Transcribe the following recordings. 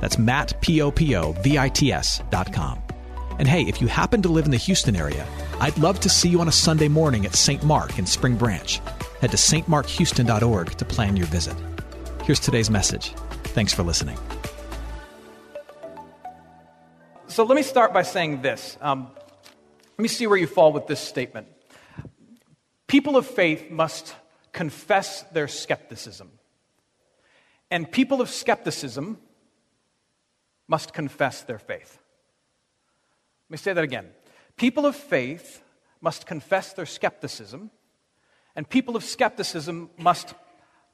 That's Matt, P-O-P-O-V-I-T-S dot com. And hey, if you happen to live in the Houston area, I'd love to see you on a Sunday morning at St. Mark in Spring Branch. Head to stmarkhouston.org to plan your visit. Here's today's message. Thanks for listening. So let me start by saying this. Um, let me see where you fall with this statement. People of faith must confess their skepticism. And people of skepticism must confess their faith. Let me say that again. People of faith must confess their skepticism, and people of skepticism must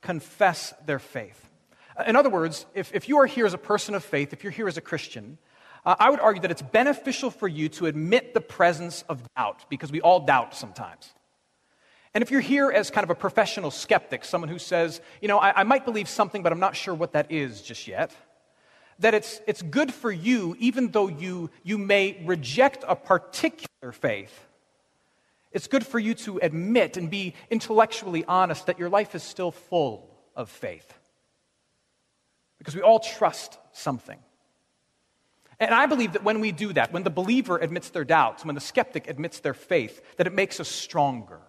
confess their faith. In other words, if, if you are here as a person of faith, if you're here as a Christian, uh, I would argue that it's beneficial for you to admit the presence of doubt, because we all doubt sometimes. And if you're here as kind of a professional skeptic, someone who says, you know, I, I might believe something, but I'm not sure what that is just yet, that it's, it's good for you, even though you, you may reject a particular faith, it's good for you to admit and be intellectually honest that your life is still full of faith. Because we all trust something. And I believe that when we do that, when the believer admits their doubts, when the skeptic admits their faith, that it makes us stronger.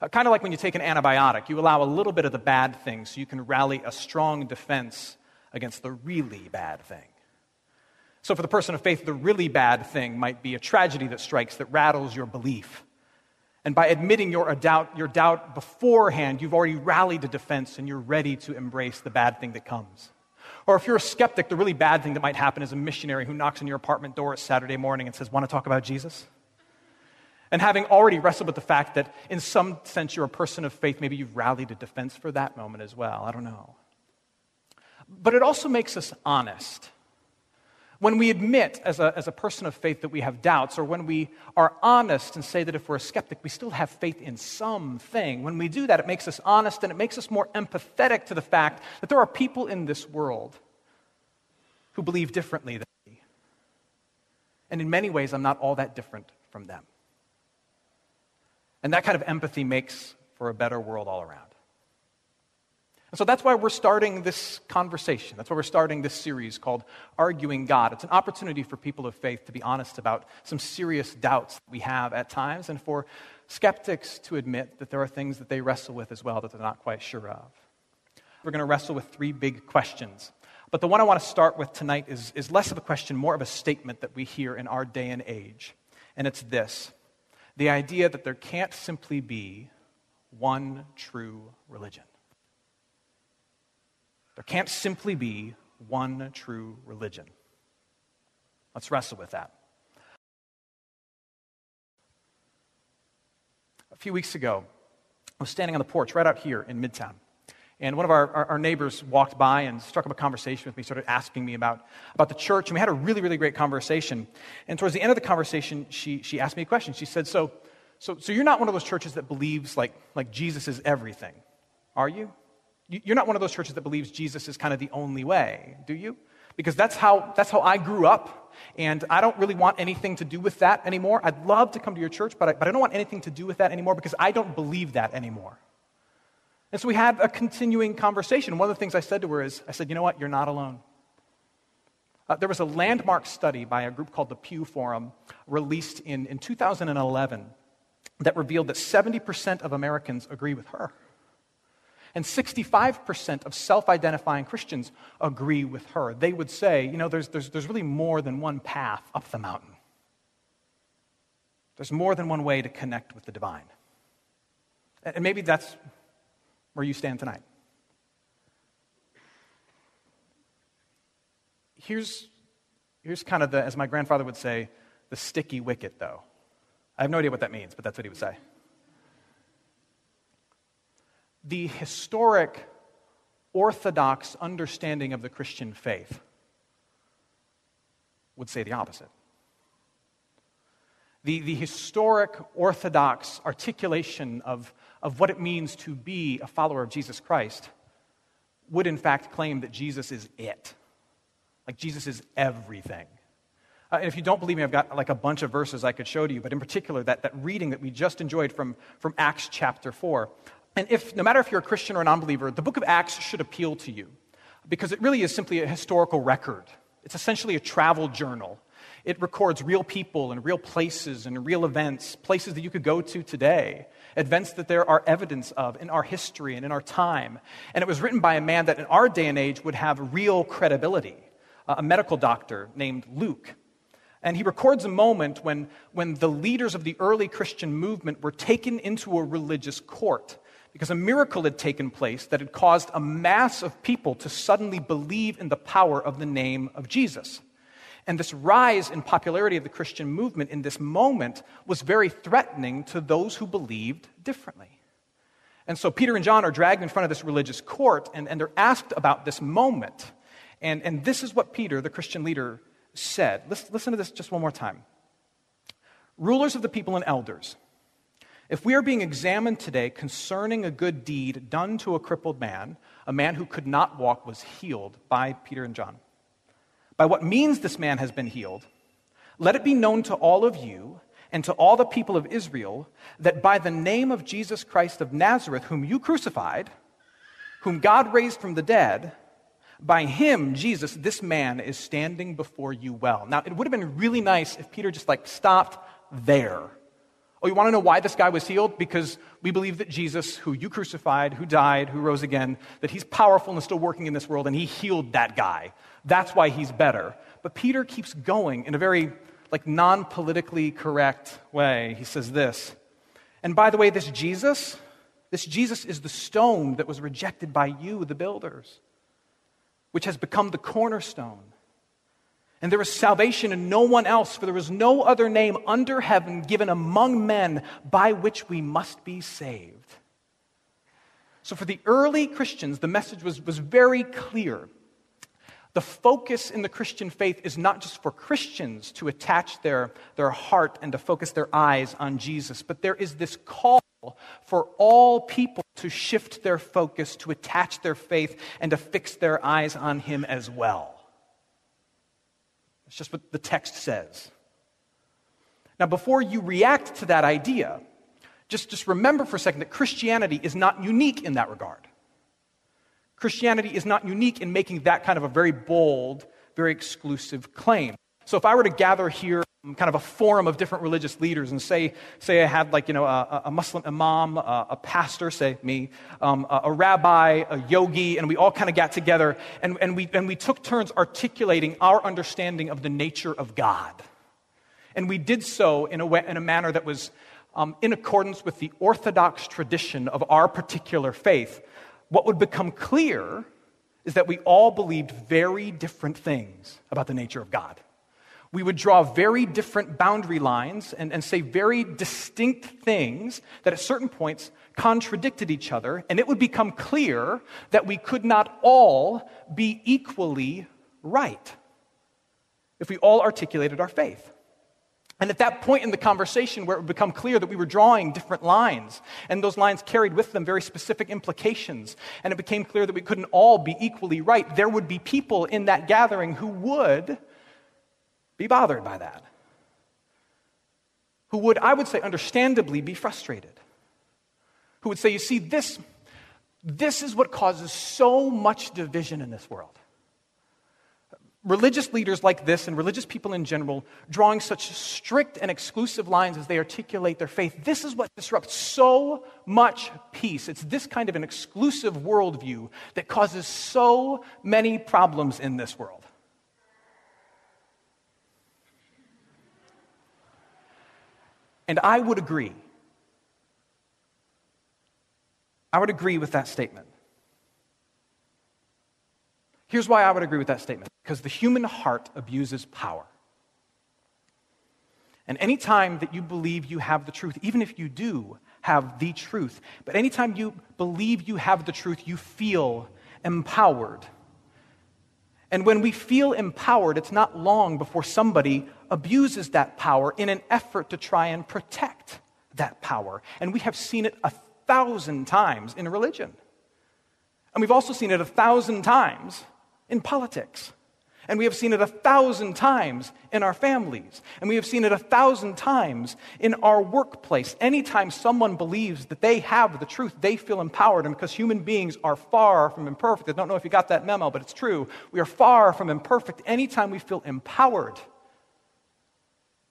Uh, kind of like when you take an antibiotic, you allow a little bit of the bad thing so you can rally a strong defense against the really bad thing. So, for the person of faith, the really bad thing might be a tragedy that strikes that rattles your belief. And by admitting your doubt, your doubt beforehand, you've already rallied a defense and you're ready to embrace the bad thing that comes. Or if you're a skeptic, the really bad thing that might happen is a missionary who knocks on your apartment door at Saturday morning and says, Want to talk about Jesus? And having already wrestled with the fact that in some sense you're a person of faith, maybe you've rallied a defense for that moment as well. I don't know. But it also makes us honest. When we admit as a, as a person of faith that we have doubts, or when we are honest and say that if we're a skeptic, we still have faith in something, when we do that, it makes us honest and it makes us more empathetic to the fact that there are people in this world who believe differently than me. And in many ways, I'm not all that different from them. And that kind of empathy makes for a better world all around. And so that's why we're starting this conversation. That's why we're starting this series called Arguing God. It's an opportunity for people of faith to be honest about some serious doubts that we have at times, and for skeptics to admit that there are things that they wrestle with as well that they're not quite sure of. We're going to wrestle with three big questions. But the one I want to start with tonight is, is less of a question, more of a statement that we hear in our day and age. And it's this the idea that there can't simply be one true religion. There can't simply be one true religion. Let's wrestle with that. A few weeks ago, I was standing on the porch right out here in Midtown. And one of our, our, our, neighbors walked by and struck up a conversation with me, started asking me about, about the church. And we had a really, really great conversation. And towards the end of the conversation, she, she asked me a question. She said, so, so, so you're not one of those churches that believes like, like Jesus is everything, are you? You're not one of those churches that believes Jesus is kind of the only way, do you? Because that's how, that's how I grew up, and I don't really want anything to do with that anymore. I'd love to come to your church, but I, but I don't want anything to do with that anymore because I don't believe that anymore. And so we had a continuing conversation. One of the things I said to her is, I said, you know what, you're not alone. Uh, there was a landmark study by a group called the Pew Forum released in, in 2011 that revealed that 70% of Americans agree with her. And 65% of self identifying Christians agree with her. They would say, you know, there's, there's, there's really more than one path up the mountain, there's more than one way to connect with the divine. And maybe that's where you stand tonight. Here's, here's kind of the, as my grandfather would say, the sticky wicket, though. I have no idea what that means, but that's what he would say the historic orthodox understanding of the Christian faith would say the opposite. The, the historic orthodox articulation of, of what it means to be a follower of Jesus Christ would, in fact, claim that Jesus is it. Like, Jesus is everything. Uh, and if you don't believe me, I've got like a bunch of verses I could show to you, but in particular, that, that reading that we just enjoyed from, from Acts chapter 4. And if, no matter if you're a Christian or a non believer, the book of Acts should appeal to you because it really is simply a historical record. It's essentially a travel journal. It records real people and real places and real events, places that you could go to today, events that there are evidence of in our history and in our time. And it was written by a man that in our day and age would have real credibility, uh, a medical doctor named Luke. And he records a moment when, when the leaders of the early Christian movement were taken into a religious court because a miracle had taken place that had caused a mass of people to suddenly believe in the power of the name of Jesus. And this rise in popularity of the Christian movement in this moment was very threatening to those who believed differently. And so Peter and John are dragged in front of this religious court, and, and they're asked about this moment. And, and this is what Peter, the Christian leader, said. Listen, listen to this just one more time. Rulers of the people and elders, if we are being examined today concerning a good deed done to a crippled man, a man who could not walk was healed by Peter and John. By what means this man has been healed, let it be known to all of you and to all the people of Israel that by the name of Jesus Christ of Nazareth, whom you crucified, whom God raised from the dead, by him, Jesus, this man is standing before you well. Now, it would have been really nice if Peter just like stopped there. Oh, you want to know why this guy was healed? Because we believe that Jesus, who you crucified, who died, who rose again, that he's powerful and is still working in this world, and he healed that guy. That's why he's better. But Peter keeps going in a very like non-politically correct way. He says this. And by the way, this Jesus, this Jesus is the stone that was rejected by you, the builders which has become the cornerstone. And there is salvation in no one else, for there is no other name under heaven given among men by which we must be saved. So, for the early Christians, the message was, was very clear. The focus in the Christian faith is not just for Christians to attach their, their heart and to focus their eyes on Jesus, but there is this call for all people to shift their focus, to attach their faith, and to fix their eyes on Him as well. It's just what the text says. Now, before you react to that idea, just, just remember for a second that Christianity is not unique in that regard. Christianity is not unique in making that kind of a very bold, very exclusive claim. So if I were to gather here kind of a forum of different religious leaders and say, say I had like, you know, a, a Muslim imam, a, a, pastor, say me, um, a, a, rabbi, a yogi, and we all kind of got together and, and, we, and we took turns articulating our understanding of the nature of God. And we did so in a, way, in a manner that was um, in accordance with the orthodox tradition of our particular faith. What would become clear is that we all believed very different things about the nature of God we would draw very different boundary lines and, and say very distinct things that at certain points contradicted each other, and it would become clear that we could not all be equally right if we all articulated our faith. And at that point in the conversation where it would become clear that we were drawing different lines, and those lines carried with them very specific implications, and it became clear that we couldn't all be equally right, there would be people in that gathering who would be bothered by that. Who would, I would say, understandably be frustrated. Who would say, you see, this, this is what causes so much division in this world. Religious leaders like this and religious people in general drawing such strict and exclusive lines as they articulate their faith, this is what disrupts so much peace. It's this kind of an exclusive worldview that causes so many problems in this world. And I would agree. I would agree with that statement. Here's why I would agree with that statement because the human heart abuses power. And anytime that you believe you have the truth, even if you do have the truth, but anytime you believe you have the truth, you feel empowered. And when we feel empowered, it's not long before somebody abuses that power in an effort to try and protect that power. And we have seen it a thousand times in religion. And we've also seen it a thousand times in politics. And we have seen it a thousand times in our families. And we have seen it a thousand times in our workplace. Anytime someone believes that they have the truth, they feel empowered. And because human beings are far from imperfect, I don't know if you got that memo, but it's true. We are far from imperfect. Anytime we feel empowered,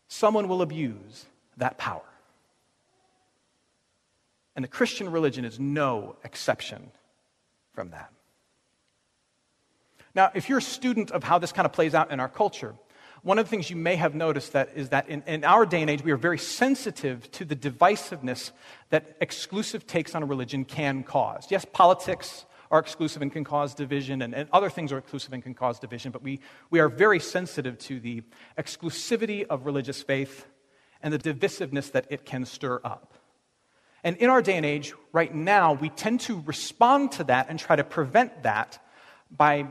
someone will abuse that power. And the Christian religion is no exception from that. Now, if you're a student of how this kind of plays out in our culture, one of the things you may have noticed that is that in, in, our day and age, we are very sensitive to the divisiveness that exclusive takes on a religion can cause. Yes, politics are exclusive and can cause division, and, and other things are exclusive and can cause division, but we, we are very sensitive to the exclusivity of religious faith and the divisiveness that it can stir up. And in our day and age, right now, we tend to respond to that and try to prevent that by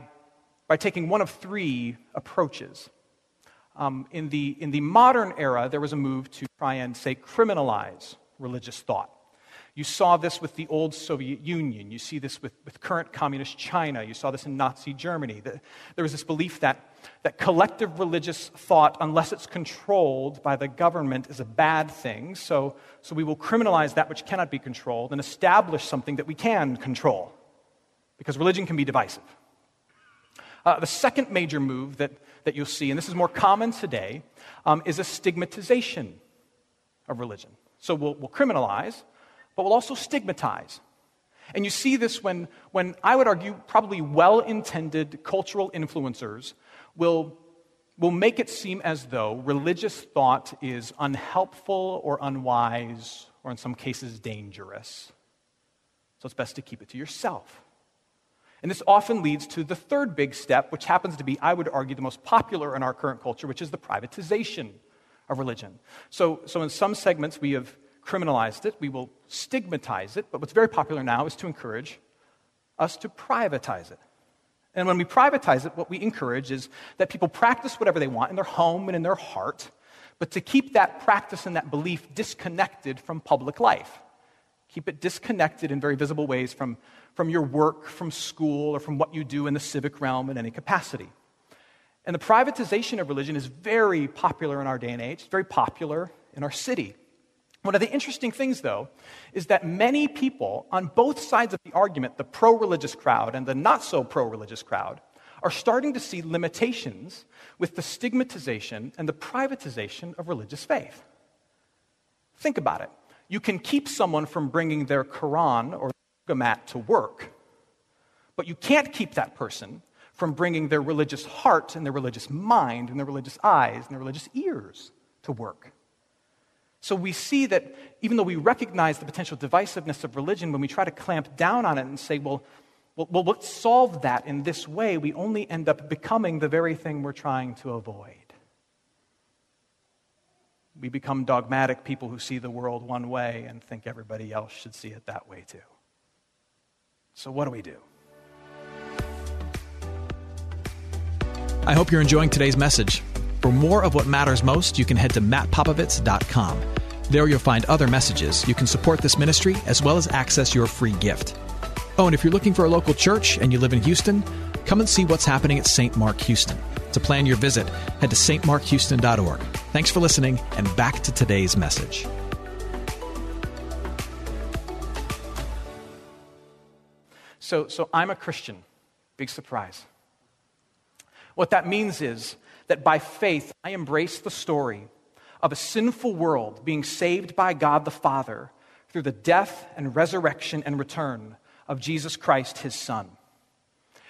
by taking one of three approaches. Um, in, the, in the modern era, there was a move to try and, say, criminalize religious thought. You saw this with the old Soviet Union. You see this with, with current communist China. You saw this in Nazi Germany. The, there was this belief that, that collective religious thought, unless it's controlled by the government, is a bad thing. So, so we will criminalize that which cannot be controlled and establish something that we can control. Because religion can be divisive. Uh, the second major move that, that you'll see, and this is more common today, um, is a stigmatization of religion. So we'll, we'll criminalize, but we'll also stigmatize. And you see this when, when I would argue, probably well intended cultural influencers will, will make it seem as though religious thought is unhelpful or unwise, or in some cases, dangerous. So it's best to keep it to yourself. And this often leads to the third big step, which happens to be, I would argue, the most popular in our current culture, which is the privatization of religion. So, so in some segments, we have criminalized it, we will stigmatize it, but what's very popular now is to encourage us to privatize it. And when we privatize it, what we encourage is that people practice whatever they want in their home and in their heart, but to keep that practice and that belief disconnected from public life. Keep it disconnected in very visible ways from from your work, from school, or from what you do in the civic realm in any capacity. And the privatization of religion is very popular in our day and age, it's very popular in our city. One of the interesting things, though, is that many people on both sides of the argument, the pro religious crowd and the not so pro religious crowd, are starting to see limitations with the stigmatization and the privatization of religious faith. Think about it. You can keep someone from bringing their Quran or mat to work. But you can't keep that person from bringing their religious heart and their religious mind and their religious eyes and their religious ears to work. So we see that even though we recognize the potential divisiveness of religion, when we try to clamp down on it and say, well, well, well, let's solve that in this way, we only end up becoming the very thing we're trying to avoid. We become dogmatic people who see the world one way and think everybody else should see it that way too. So, what do we do? I hope you're enjoying today's message. For more of what matters most, you can head to mattpopovits.com. There you'll find other messages. You can support this ministry as well as access your free gift. Oh, and if you're looking for a local church and you live in Houston, come and see what's happening at St. Mark Houston. To plan your visit, head to stmarkhouston.org. Thanks for listening, and back to today's message. So, so I'm a Christian. Big surprise. What that means is that by faith, I embrace the story of a sinful world being saved by God the Father through the death and resurrection and return of Jesus Christ, his Son.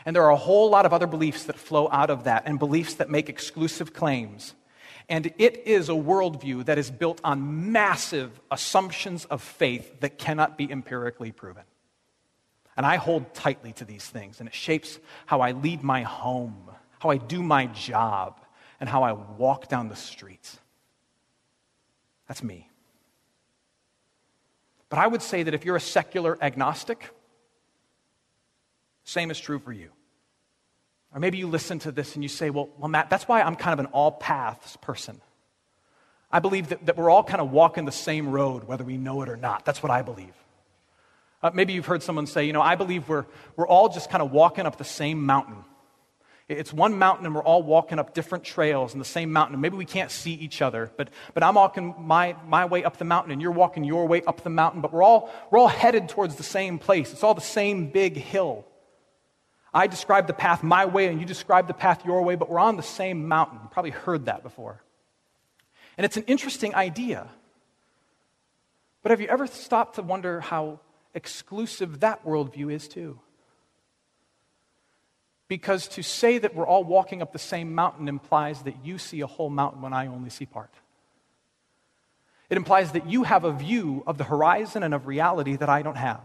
And there are a whole lot of other beliefs that flow out of that and beliefs that make exclusive claims. And it is a worldview that is built on massive assumptions of faith that cannot be empirically proven. And I hold tightly to these things, and it shapes how I lead my home, how I do my job, and how I walk down the streets. That's me. But I would say that if you're a secular agnostic, same is true for you. Or maybe you listen to this and you say, well, well Matt, that's why I'm kind of an all paths person. I believe that, that we're all kind of walking the same road, whether we know it or not. That's what I believe. Uh, maybe you've heard someone say, you know, I believe we're, we're all just kind of walking up the same mountain. It's one mountain and we're all walking up different trails in the same mountain. Maybe we can't see each other, but, but I'm walking my, my way up the mountain and you're walking your way up the mountain, but we're all, we're all headed towards the same place. It's all the same big hill. I describe the path my way and you describe the path your way, but we're on the same mountain. You probably heard that before. And it's an interesting idea. But have you ever stopped to wonder how exclusive that worldview is, too? Because to say that we're all walking up the same mountain implies that you see a whole mountain when I only see part. It implies that you have a view of the horizon and of reality that I don't have.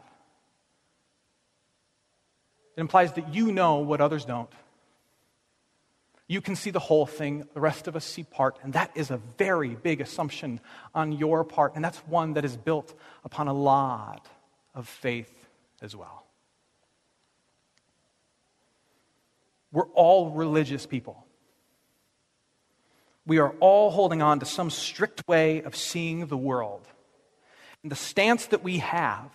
It implies that you know what others don't. You can see the whole thing, the rest of us see part, and that is a very big assumption on your part, and that's one that is built upon a lot of faith as well. We're all religious people. We are all holding on to some strict way of seeing the world. And the stance that we have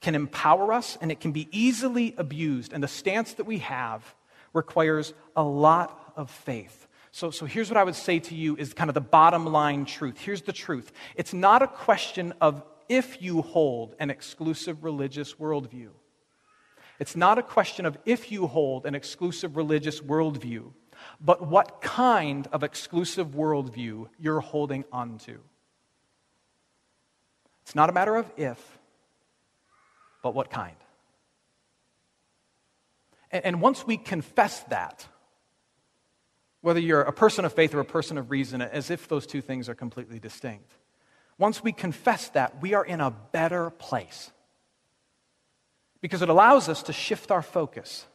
can empower us and it can be easily abused. And the stance that we have requires a lot of faith. So, so here's what I would say to you is kind of the bottom line truth. Here's the truth it's not a question of if you hold an exclusive religious worldview. It's not a question of if you hold an exclusive religious worldview, but what kind of exclusive worldview you're holding onto. It's not a matter of if, but what kind. And, and once we confess that, whether you're a person of faith or a person of reason, as if those two things are completely distinct, once we confess that, we are in a better place because it allows us to shift our focus.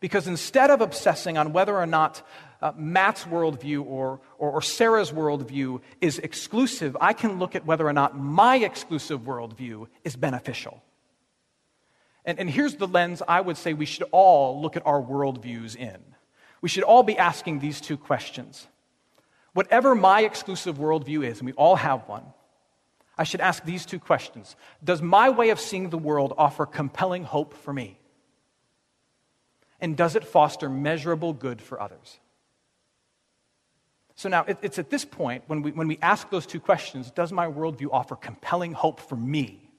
Because instead of obsessing on whether or not uh, Matt's worldview or, or, or, Sarah's worldview is exclusive, I can look at whether or not my exclusive worldview is beneficial. And, and here's the lens I would say we should all look at our worldviews in. We should all be asking these two questions. Whatever my exclusive worldview is, and we all have one, I should ask these two questions Does my way of seeing the world offer compelling hope for me? And does it foster measurable good for others? So now it's at this point when we, when we ask those two questions Does my worldview offer compelling hope for me?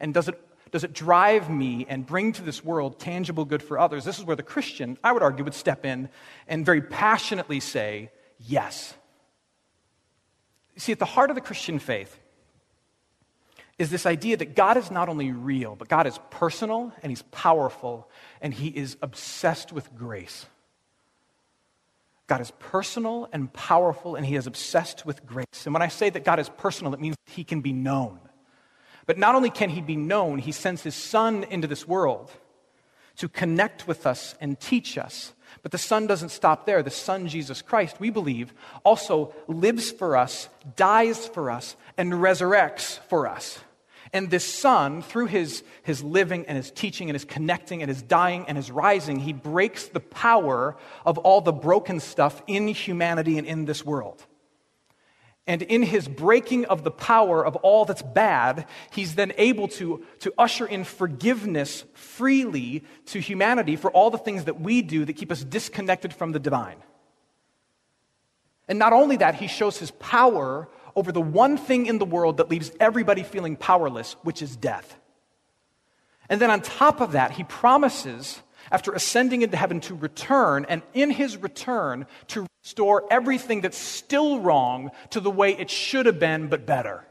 And does it, does it drive me and bring to this world tangible good for others? This is where the Christian, I would argue, would step in and very passionately say, Yes. see, at the heart of the Christian faith is this idea that God is not only real, but God is personal and He's powerful and He is obsessed with grace. God is personal and powerful and He is obsessed with grace. And when I say that God is personal, it means He can be known. But not only can He be known, He sends His Son into this world to connect with us and teach us. But the Son doesn't stop there. The Son, Jesus Christ, we believe, also lives for us, dies for us, and resurrects for us. And this Son, through his, his living and his teaching and his connecting and his dying and his rising, he breaks the power of all the broken stuff in humanity and in this world. And in his breaking of the power of all that's bad, he's then able to, to usher in forgiveness freely to humanity for all the things that we do that keep us disconnected from the divine. And not only that, he shows his power over the one thing in the world that leaves everybody feeling powerless, which is death. And then on top of that, he promises, after ascending into heaven, to return, and in his return, to restore everything that's still wrong to the way it should have been, but better.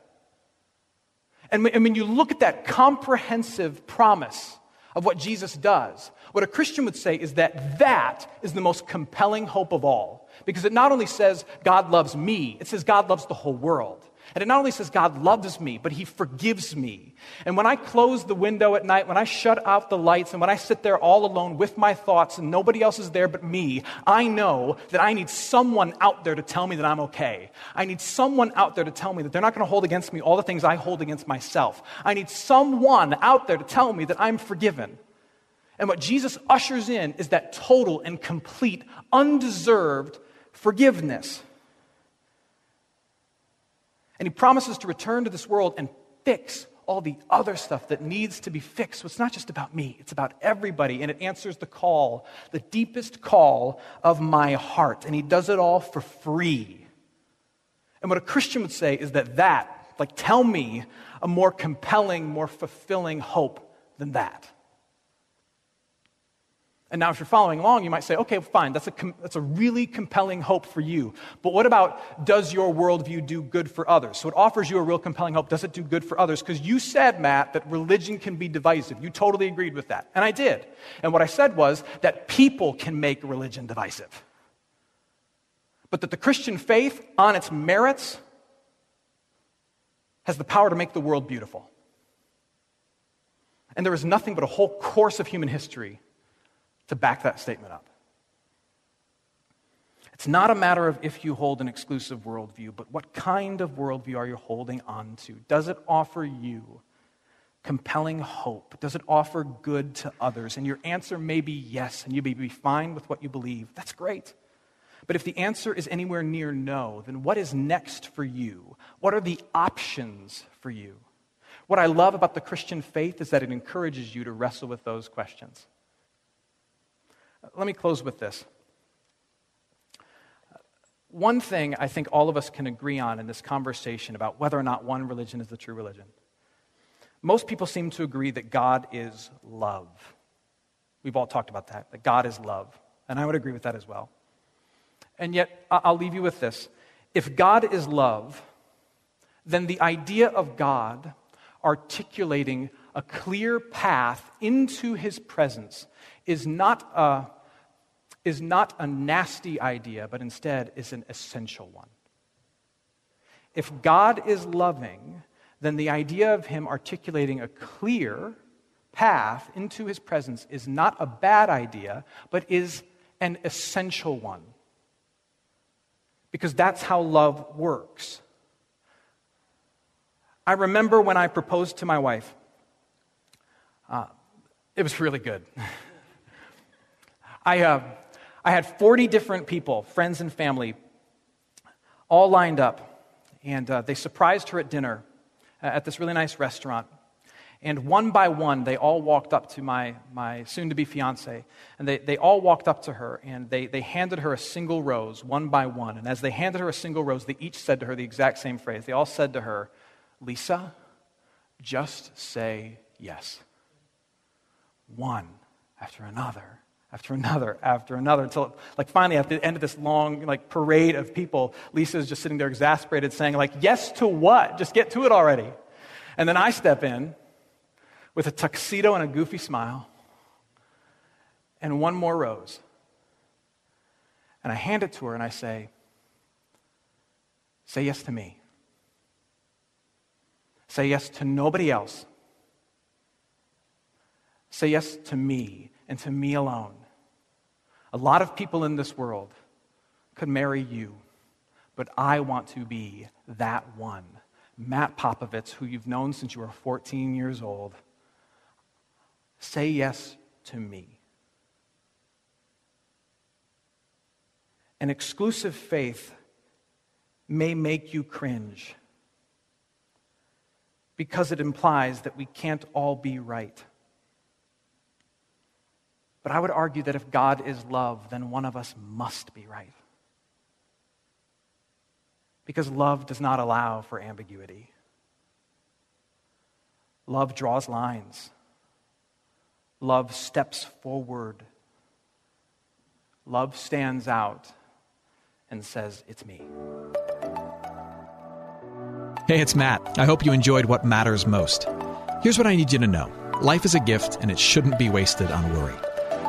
And when you look at that comprehensive promise of what Jesus does, what a Christian would say is that that is the most compelling hope of all. Because it not only says God loves me, it says God loves the whole world. And it not only says God loves me, but He forgives me. And when I close the window at night, when I shut out the lights, and when I sit there all alone with my thoughts and nobody else is there but me, I know that I need someone out there to tell me that I'm okay. I need someone out there to tell me that they're not going to hold against me all the things I hold against myself. I need someone out there to tell me that I'm forgiven. And what Jesus ushers in is that total and complete, undeserved forgiveness. And he promises to return to this world and fix all the other stuff that needs to be fixed. So it's not just about me, it's about everybody. And it answers the call, the deepest call of my heart. And he does it all for free. And what a Christian would say is that that, like, tell me a more compelling, more fulfilling hope than that. And now, if you're following along, you might say, okay, fine, that's a, com- that's a really compelling hope for you. But what about does your worldview do good for others? So it offers you a real compelling hope. Does it do good for others? Because you said, Matt, that religion can be divisive. You totally agreed with that. And I did. And what I said was that people can make religion divisive. But that the Christian faith, on its merits, has the power to make the world beautiful. And there is nothing but a whole course of human history to back that statement up. It's not a matter of if you hold an exclusive worldview, but what kind of worldview are you holding on to? Does it offer you compelling hope? Does it offer good to others? And your answer may be yes, and you may be fine with what you believe. That's great. But if the answer is anywhere near no, then what is next for you? What are the options for you? What I love about the Christian faith is that it encourages you to wrestle with those questions. Let me close with this. One thing I think all of us can agree on in this conversation about whether or not one religion is the true religion. Most people seem to agree that God is love. We've all talked about that, that God is love. And I would agree with that as well. And yet, I'll leave you with this. If God is love, then the idea of God articulating a clear path into his presence is not a, is not a nasty idea, but instead is an essential one. If God is loving, then the idea of him articulating a clear path into his presence is not a bad idea, but is an essential one. Because that's how love works. I remember when I proposed to my wife, uh, it was really good. I, uh, I had 40 different people, friends and family, all lined up. And uh, they surprised her at dinner uh, at this really nice restaurant. And one by one, they all walked up to my, my soon to be fiance. And they, they all walked up to her and they, they handed her a single rose, one by one. And as they handed her a single rose, they each said to her the exact same phrase. They all said to her, Lisa, just say yes. One after another after another after another until like finally at the end of this long like parade of people lisa is just sitting there exasperated saying like yes to what? Just get to it already. And then i step in with a tuxedo and a goofy smile and one more rose. And i hand it to her and i say say yes to me. Say yes to nobody else say yes to me and to me alone. A lot of people in this world could marry you, but I want to be that one. Matt Popovits, who you've known since you were 14 years old, say yes to me. An exclusive faith may make you cringe because it implies that we can't all be right. But I would argue that if God is love, then one of us must be right. Because love does not allow for ambiguity. Love draws lines. Love steps forward. Love stands out and says, It's me. Hey, it's Matt. I hope you enjoyed what matters most. Here's what I need you to know life is a gift, and it shouldn't be wasted on worry.